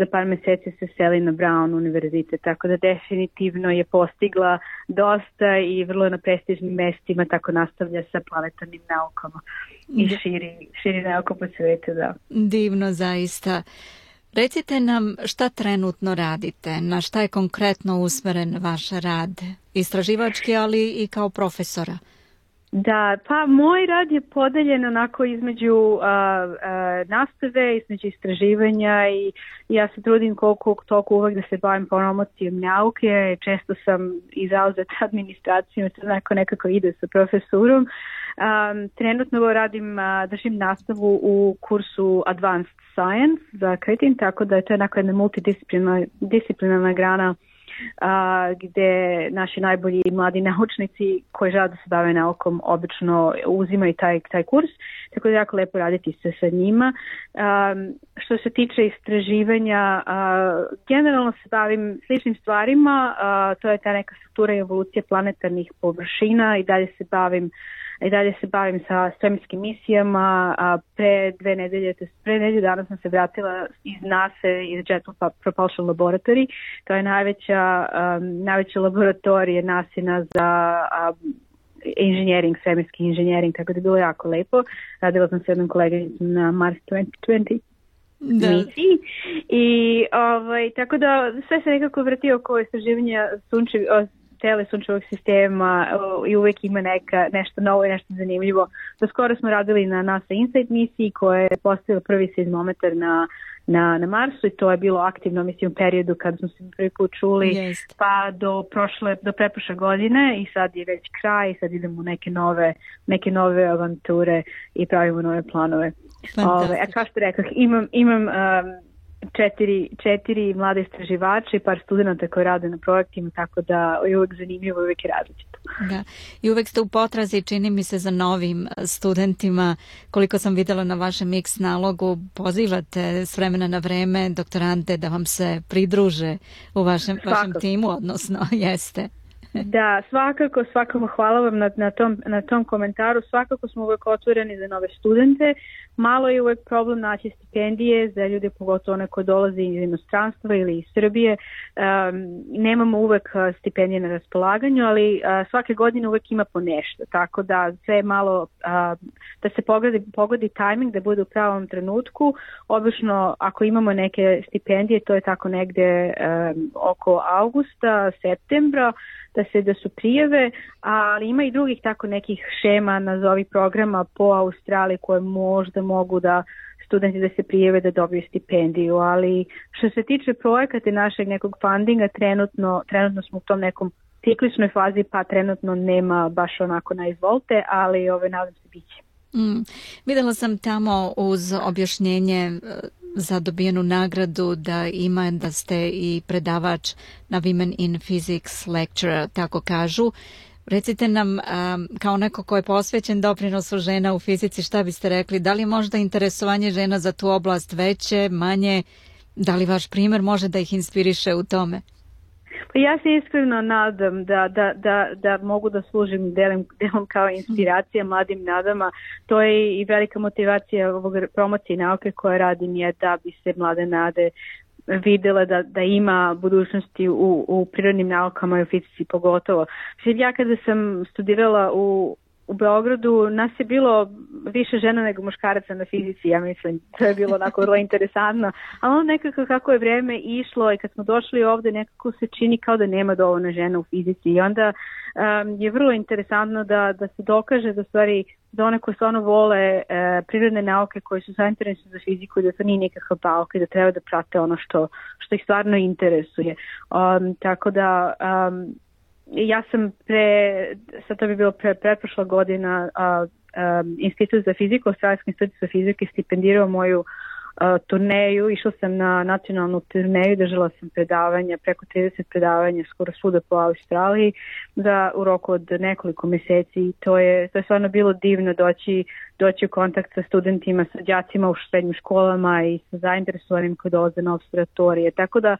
[SPEAKER 5] za par meseci se seli na Brown univerzitet, tako da definitivno je postigla dosta i vrlo na prestižnim mestima, tako nastavlja sa planetarnim naukama i da. širi, širi nauku po svetu, da.
[SPEAKER 1] Divno, zaista. Recite nam šta trenutno radite, na šta je konkretno usmeren vaš rad, istraživački, ali i kao profesora?
[SPEAKER 5] Da, pa moj rad je podeljen onako između a, uh, a, uh, nastave, između istraživanja i ja se trudim koliko toliko uvek da se bavim promocijom nauke, često sam i zauzeta administracijom, to onako nekako ide sa profesurom. Um, trenutno radim, a, uh, držim nastavu u kursu Advanced Science za Kretin, tako da je to onako jedna multidisciplinarna grana a, gde naši najbolji mladi naučnici koji žele da se bave naukom obično uzimaju taj, taj kurs, tako da je jako lepo raditi se sa njima. A, što se tiče istraživanja, a, generalno se bavim sličnim stvarima, a, to je ta neka struktura i evolucija planetarnih površina i dalje se bavim uh, i dalje se bavim sa svemirskim misijama. A pre dve nedelje, to pre nedelje danas sam se vratila iz NASA, iz Jet Propulsion Laboratory. To je najveća, um, najveća laboratorija NASA za um, inženjering, svemirski inženjering, tako da je bilo jako lepo. Radila sam s jednom koleginicom na Mars 2020 da. misiji. I ovaj, tako da sve se nekako vrti oko istraživanja sunčev, cele sunčevog sistema i uvek ima neka, nešto novo i nešto zanimljivo. Do skoro smo radili na NASA Insight misiji koja je postavila prvi sedmometar na na, na Marsu i to je bilo aktivno mislim u periodu kad smo se prvi put čuli Jest. pa do prošle do preprošle godine i sad je već kraj i sad idemo u neke nove neke nove avanture i pravimo nove planove. Ove, a kao što rekao, imam, imam um, četiri, četiri mlade istraživača i par studenta koji rade na projektima, tako da je uvek zanimljivo uvek je različito. Da.
[SPEAKER 1] I uvek ste u potrazi, čini mi se, za novim e, studentima. Koliko sam videla na vašem Mix nalogu, pozivate s vremena na vreme doktorante da vam se pridruže u vašem, Svako. vašem timu, odnosno jeste
[SPEAKER 5] da, svakako, svakako hvala vam na, na, tom, na tom komentaru. Svakako smo uvek otvoreni za nove studente. Malo je uvek problem naći stipendije za ljude, pogotovo one koje dolaze iz inostranstva ili iz Srbije. Um, nemamo uvek stipendije na raspolaganju, ali uh, svake godine uvek ima po nešto. Tako da sve malo, uh, da se pogodi, pogodi tajming, da bude u pravom trenutku. Obično, ako imamo neke stipendije, to je tako negde um, oko augusta, septembra, da se da su prijeve, ali ima i drugih tako nekih šema, nazovi programa po Australiji koje možda mogu da studenti da se prijeve da dobiju stipendiju, ali što se tiče projekata našeg nekog fundinga, trenutno, trenutno smo u tom nekom cikličnoj fazi, pa trenutno nema baš onako na izvolte, ali ove, nadam se biće. Mm.
[SPEAKER 1] Videla sam tamo uz objašnjenje za dobijenu nagradu da ima da ste i predavač na Women in Physics Lecturer, tako kažu. Recite nam, kao neko ko je posvećen doprinosu žena u fizici, šta biste rekli? Da li možda interesovanje žena za tu oblast veće, manje? Da li vaš primer može da ih inspiriše u tome?
[SPEAKER 5] Pa ja se iskreno nadam da, da, da, da mogu da služim delom, delom kao inspiracija mladim nadama. To je i velika motivacija ovog promocije nauke koje radim je da bi se mlade nade videla da, da ima budućnosti u, u prirodnim naukama i u fizici pogotovo. Mislim, ja kada sam studirala u u Beogradu nas je bilo više žena nego muškaraca na fizici, ja mislim. To je bilo onako vrlo interesantno. Ali ono nekako kako je vreme išlo i kad smo došli ovde nekako se čini kao da nema dovoljno žena u fizici i onda um, je vrlo interesantno da, da se dokaže da stvari da one koje stvarno vole e, prirodne nauke koji su zainteresni za fiziku da to nije nikakav bauk i da treba da prate ono što, što ih stvarno interesuje. Um, tako da um, ja sam pre, sad to bi bilo pre, pretprošla godina, a, a, Institut za fiziku, Australijski institut za fiziku stipendirao moju a, turneju, išla sam na nacionalnu turneju, držala sam predavanja, preko 30 predavanja, skoro svuda po Australiji, za, u roku od nekoliko meseci i to je, to je stvarno bilo divno doći doći u kontakt sa studentima, sa đacima u srednjim školama i sa zainteresovanim koji dolaze na observatorije. Tako da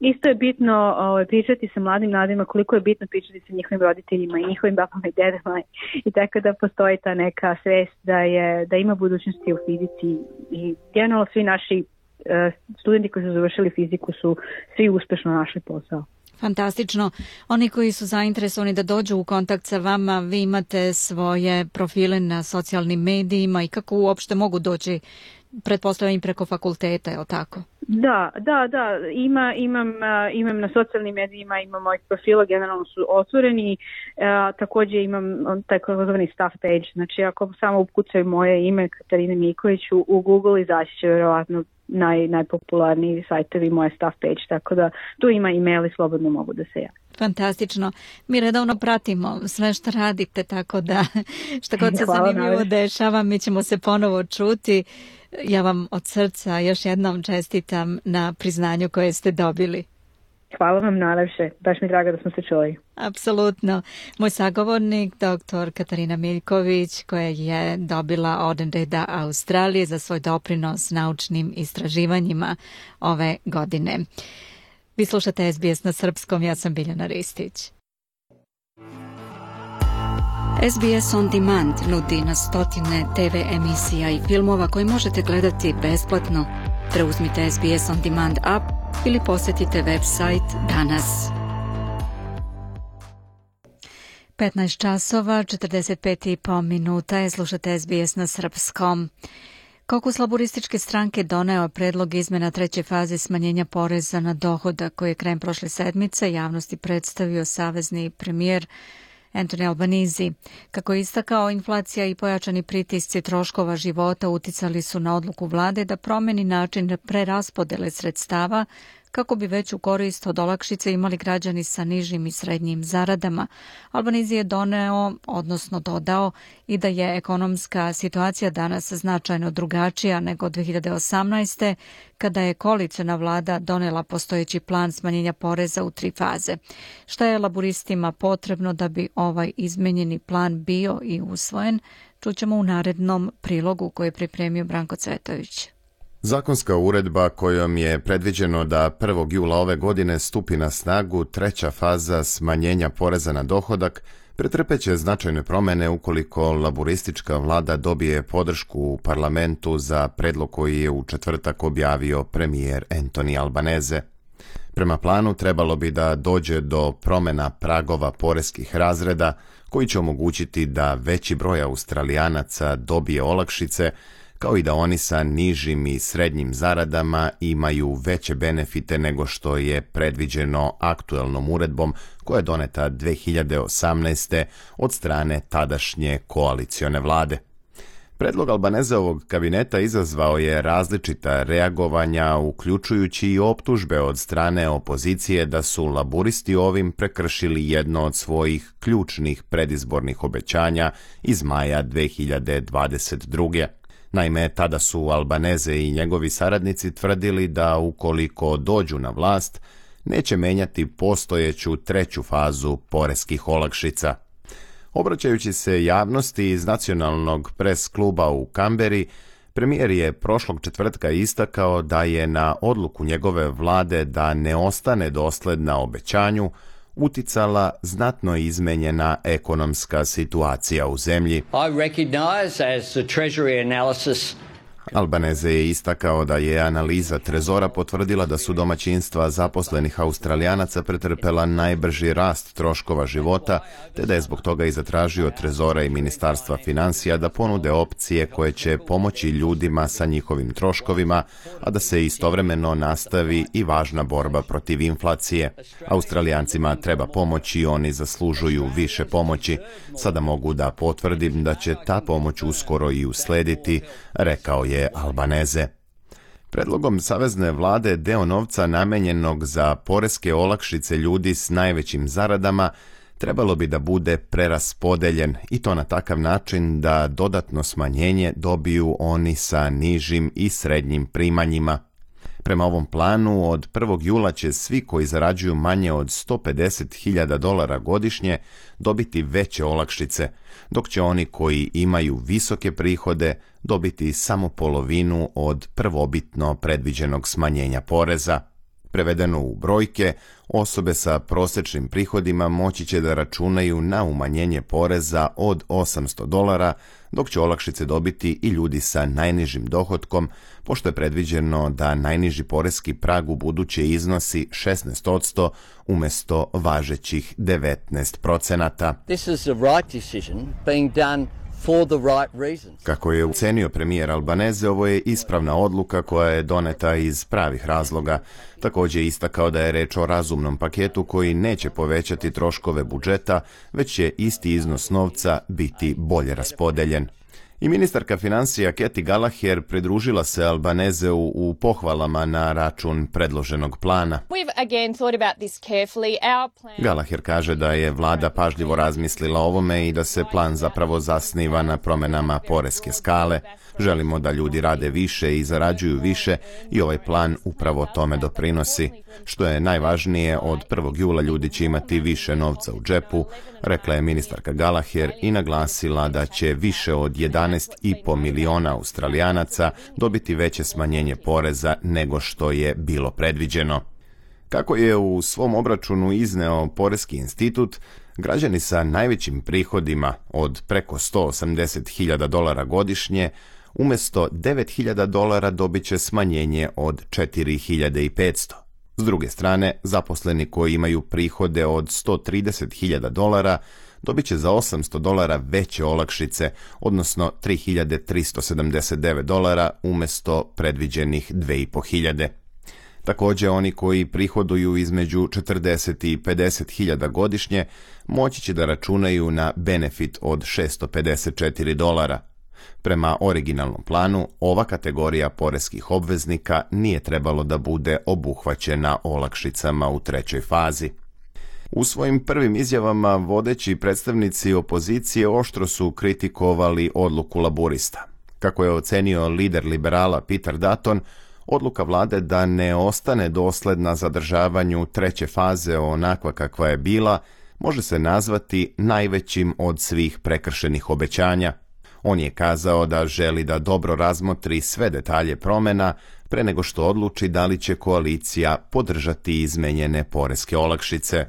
[SPEAKER 5] isto je bitno ovaj, pričati sa mladim mladima koliko je bitno pričati sa njihovim roditeljima i njihovim bakama i dedama i tako da postoji ta neka svest da, je, da ima budućnosti u fizici i generalno svi naši eh, studenti koji su završili fiziku su svi uspešno našli posao.
[SPEAKER 1] Fantastično. Oni koji su zainteresovani da dođu u kontakt sa vama, vi imate svoje profile na socijalnim medijima i kako uopšte mogu doći pretpostavljam preko fakulteta, je li tako?
[SPEAKER 5] Da, da, da, ima, imam, imam na socijalnim medijima, imam moj profila, generalno su otvoreni, e, takođe imam taj kozovni staff page, znači ako samo ukucaju moje ime Katarina Miković u, u Google izaći će verovatno naj, najpopularniji sajtovi moje staff page, tako da tu ima e-mail i slobodno mogu da
[SPEAKER 1] se
[SPEAKER 5] jave.
[SPEAKER 1] Fantastično. Mi redovno pratimo sve što radite, tako da što god se zanimljivo dešava, mi ćemo se ponovo čuti. Ja vam od srca još jednom čestitam na priznanju koje ste dobili.
[SPEAKER 5] Hvala vam najlepše, baš mi drago da smo se čuli.
[SPEAKER 1] Apsolutno. Moj sagovornik, dr. Katarina Miljković, koja je dobila Orden reda Australije za svoj doprinos naučnim istraživanjima ove godine. Vi slušate SBS na srpskom, ja sam Biljana Ristić.
[SPEAKER 2] SBS On Demand nudi na stotine TV emisija i filmova koje možete gledati besplatno. Preuzmite SBS On Demand app ili posetite web sajt danas.
[SPEAKER 1] 15 časova, 45 i pol minuta je slušate SBS na srpskom. Kokus laborističke stranke doneo predlog izmena treće faze smanjenja poreza na dohoda koji je krajem prošle sedmice javnosti predstavio savezni premijer Anthony Albanizi. Kako je istakao, inflacija i pojačani pritisci troškova života uticali su na odluku vlade da promeni način preraspodele sredstava kako bi veću korist od olakšice imali građani sa nižim i srednjim zaradama. Albanizi je doneo, odnosno dodao, i da je ekonomska situacija danas značajno drugačija nego 2018. kada je koalicijona vlada donela postojeći plan smanjenja poreza u tri faze. Šta je laburistima potrebno da bi ovaj izmenjeni plan bio i usvojen, čućemo u narednom prilogu koji je pripremio Branko Cvetović.
[SPEAKER 6] Zakonska uredba kojom je predviđeno da 1. jula ove godine stupi na snagu treća faza smanjenja poreza na dohodak pretrpeće značajne promene ukoliko laboristička vlada dobije podršku u parlamentu za predlog koji je u četvrtak objavio premijer Antoni Albaneze. Prema planu trebalo bi da dođe do promena pragova poreskih razreda koji će omogućiti da veći broj australijanaca dobije olakšice, kao i da oni sa nižim i srednjim zaradama imaju veće benefite nego što je predviđeno aktuelnom uredbom koja je doneta 2018. od strane tadašnje koalicione vlade. Predlog Albaneza kabineta izazvao je različita reagovanja, uključujući i optužbe od strane opozicije da su laburisti ovim prekršili jedno od svojih ključnih predizbornih obećanja iz maja 2022. Naime, tada su Albaneze i njegovi saradnici tvrdili da ukoliko dođu na vlast, neće menjati postojeću treću fazu poreskih olakšica. Obraćajući se javnosti iz nacionalnog pres kluba u Kamberi, premijer je prošlog četvrtka istakao da je na odluku njegove vlade da ne ostane dosledna obećanju, uticala znatno izmenjena ekonomska situacija u zemlji. I recognize as the treasury analysis Albaneze je istakao da je analiza Trezora potvrdila da su domaćinstva zaposlenih Australijanaca pretrpela najbrži rast troškova života, te da je zbog toga i zatražio Trezora i Ministarstva financija da ponude opcije koje će pomoći ljudima sa njihovim troškovima, a da se istovremeno nastavi i važna borba protiv inflacije. Australijancima treba pomoć i oni zaslužuju više pomoći. Sada mogu da potvrdim da će ta pomoć uskoro i uslediti, rekao je Albaneze. Predlogom savezne vlade deo novca namenjenog za poreske olakšice ljudi s najvećim zaradama trebalo bi da bude preraspodeljen i to na takav način da dodatno smanjenje dobiju oni sa nižim i srednjim primanjima. Prema ovom planu, od 1. jula će svi koji zarađuju manje od 150.000 dolara godišnje dobiti veće olakšice, dok će oni koji imaju visoke prihode dobiti samo polovinu od prvobitno predviđenog smanjenja poreza – Prevedeno u brojke, osobe sa prosečnim prihodima moći će da računaju na umanjenje poreza od 800 dolara, dok će olakšice dobiti i ljudi sa najnižim dohotkom, pošto je predviđeno da najniži porezki prag u buduće iznosi 16% umesto važećih 19%. This is the right decision being done for the right reasons. Kako je ocenio premijer Albaneze, ovo je ispravna odluka koja je doneta iz pravih razloga. Takođe je istakao da je reč o razumnom paketu koji neće povećati troškove budžeta, već će isti iznos novca biti bolje raspodeljen i ministarka financija Keti Gallagher pridružila se Albanezeu u pohvalama na račun predloženog plana. Gallagher kaže da je vlada pažljivo razmislila ovome i da se plan zapravo zasniva na promenama poreske skale. Želimo da ljudi rade više i zarađuju više i ovaj plan upravo tome doprinosi. Što je najvažnije, od 1. jula ljudi će imati više novca u džepu, rekla je ministarka Galaher i naglasila da će više od 11,5 miliona australijanaca dobiti veće smanjenje poreza nego što je bilo predviđeno. Kako je u svom obračunu izneo Poreski institut, građani sa najvećim prihodima od preko 180.000 dolara godišnje umesto 9.000 dolara dobit će smanjenje od 4.500. S druge strane, zaposleni koji imaju prihode od 130.000 dolara dobit će za 800 dolara veće olakšice, odnosno 3.379 dolara umesto predviđenih 2.500. Takođe, oni koji prihoduju između 40 i 50 hiljada godišnje moći će da računaju na benefit od 654 dolara, Prema originalnom planu, ova kategorija poreskih obveznika nije trebalo da bude obuhvaćena olakšicama u trećoj fazi. U svojim prvim izjavama vodeći predstavnici opozicije oštro su kritikovali odluku laburista. Kako je ocenio lider liberala Peter Dutton, odluka vlade da ne ostane dosledna zadržavanju treće faze onakva kakva je bila, može se nazvati najvećim od svih prekršenih obećanja – On je kazao da želi da dobro razmotri sve detalje promena pre nego što odluči da li će koalicija podržati izmenjene poreske olakšice.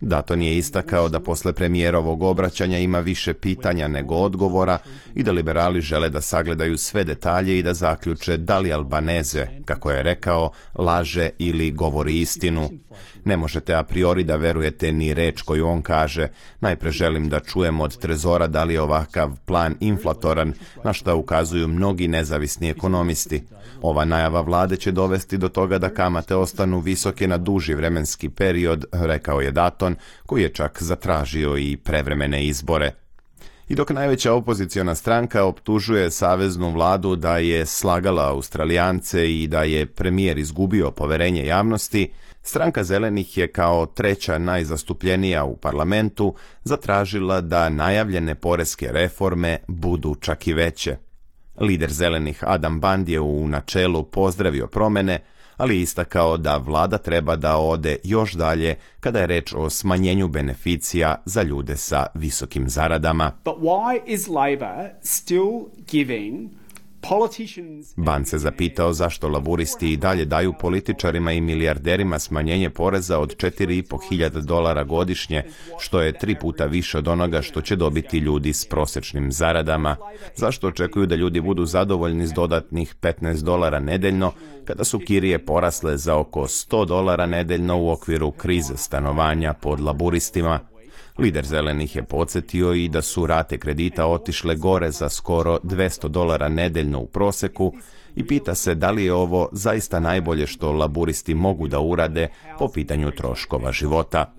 [SPEAKER 6] Da to je istakao da posle premijerovog obraćanja ima više pitanja nego odgovora i da liberali žele da sagledaju sve detalje i da zaključe da li Albaneze, kako je rekao, laže ili govori istinu. Ne možete a priori da verujete ni reč koju on kaže. Najpre želim da čujem od trezora da li je ovakav plan inflatoran, na što ukazuju mnogi nezavisni ekonomisti. Ova najava vlade će dovesti do toga da kamate ostanu visoke na duži vremenski period, rekao je Daton, koji je čak zatražio i prevremene izbore. I dok najveća opoziciona stranka optužuje saveznu vladu da je slagala Australijance i da je premijer izgubio poverenje javnosti, Stranka zelenih je kao treća najzastupljenija u parlamentu zatražila da najavljene poreske reforme budu čak i veće. Lider zelenih Adam Band je u načelu pozdravio promene, ali istakao da vlada treba da ode još dalje kada je reč o smanjenju beneficija za ljude sa visokim zaradama. But why is Labour still giving Ban se zapitao zašto laburisti i dalje daju političarima i milijarderima smanjenje poreza od 4,5 hiljada dolara godišnje, što je tri puta više od onoga što će dobiti ljudi s prosečnim zaradama. Zašto očekuju da ljudi budu zadovoljni s dodatnih 15 dolara nedeljno, kada su kirije porasle za oko 100 dolara nedeljno u okviru krize stanovanja pod laburistima? Lider zelenih je podsjetio i da su rate kredita otišle gore za skoro 200 dolara nedeljno u proseku i pita se da li je ovo zaista najbolje što laburisti mogu da urade po pitanju troškova života.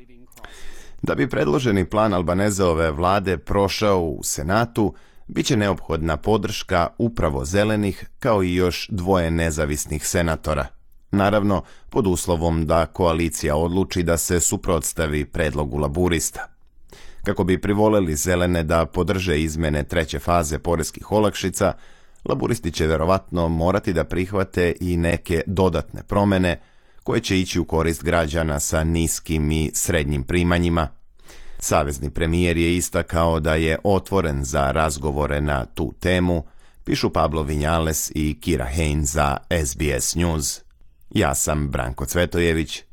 [SPEAKER 6] Da bi predloženi plan Albanezeove vlade prošao u Senatu, biće neophodna podrška upravo zelenih kao i još dvoje nezavisnih senatora. Naravno, pod uslovom da koalicija odluči da se suprotstavi predlogu laburista. Kako bi privoleli zelene da podrže izmene treće faze poreskih olakšica, laburisti će verovatno morati da prihvate i neke dodatne promene koje će ići u korist građana sa niskim i srednjim primanjima. Savezni premijer je istakao da je otvoren za razgovore na tu temu, pišu Pablo Vinjales i Kira Hein za SBS News. Ja sam Branko Cvetojević,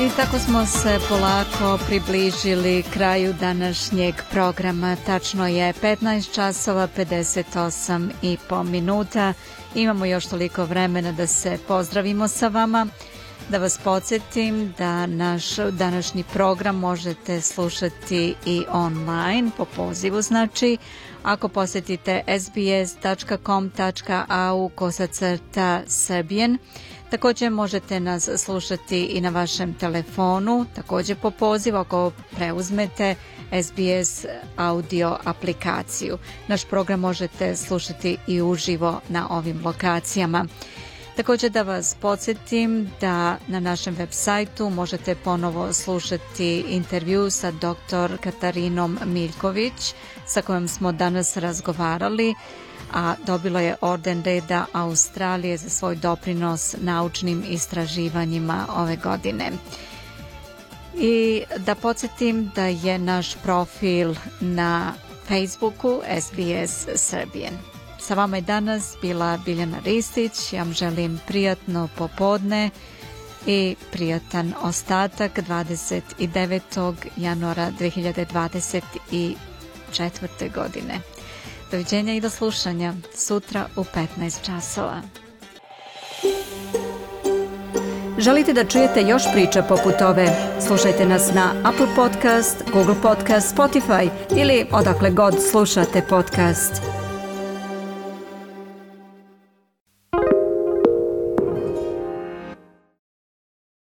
[SPEAKER 1] I tako smo se polako približili kraju današnjeg programa. Tačno je 15 časova 58 i po minuta. Imamo još toliko vremena da se pozdravimo sa vama. Da vas podsjetim da naš današnji program možete slušati i online po pozivu znači ako posetite sbs.com.au kosacrta srbijen. Takođe možete nas slušati i na vašem telefonu, takođe po pozivu ako preuzmete SBS audio aplikaciju. Naš program možete slušati i uživo na ovim lokacijama. Takođe da vas podsjetim da na našem web sajtu možete ponovo slušati intervju sa dr. Katarinom Miljković sa kojom smo danas razgovarali a dobilo je orden reda Australije za svoj doprinos naučnim istraživanjima ove godine. I da podsjetim da je naš profil na Facebooku SBS Serbian. Sa vama je danas bila Biljana Ristić. Ja vam želim prijatno popodne i prijatan ostatak 29. januara 2024. godine. Doviđenja i do slušanja sutra u 15 časova. Želite da čujete još priča poput ove? Slušajte nas na Apple Podcast, Google Podcast, Spotify ili odakle god slušate podcast.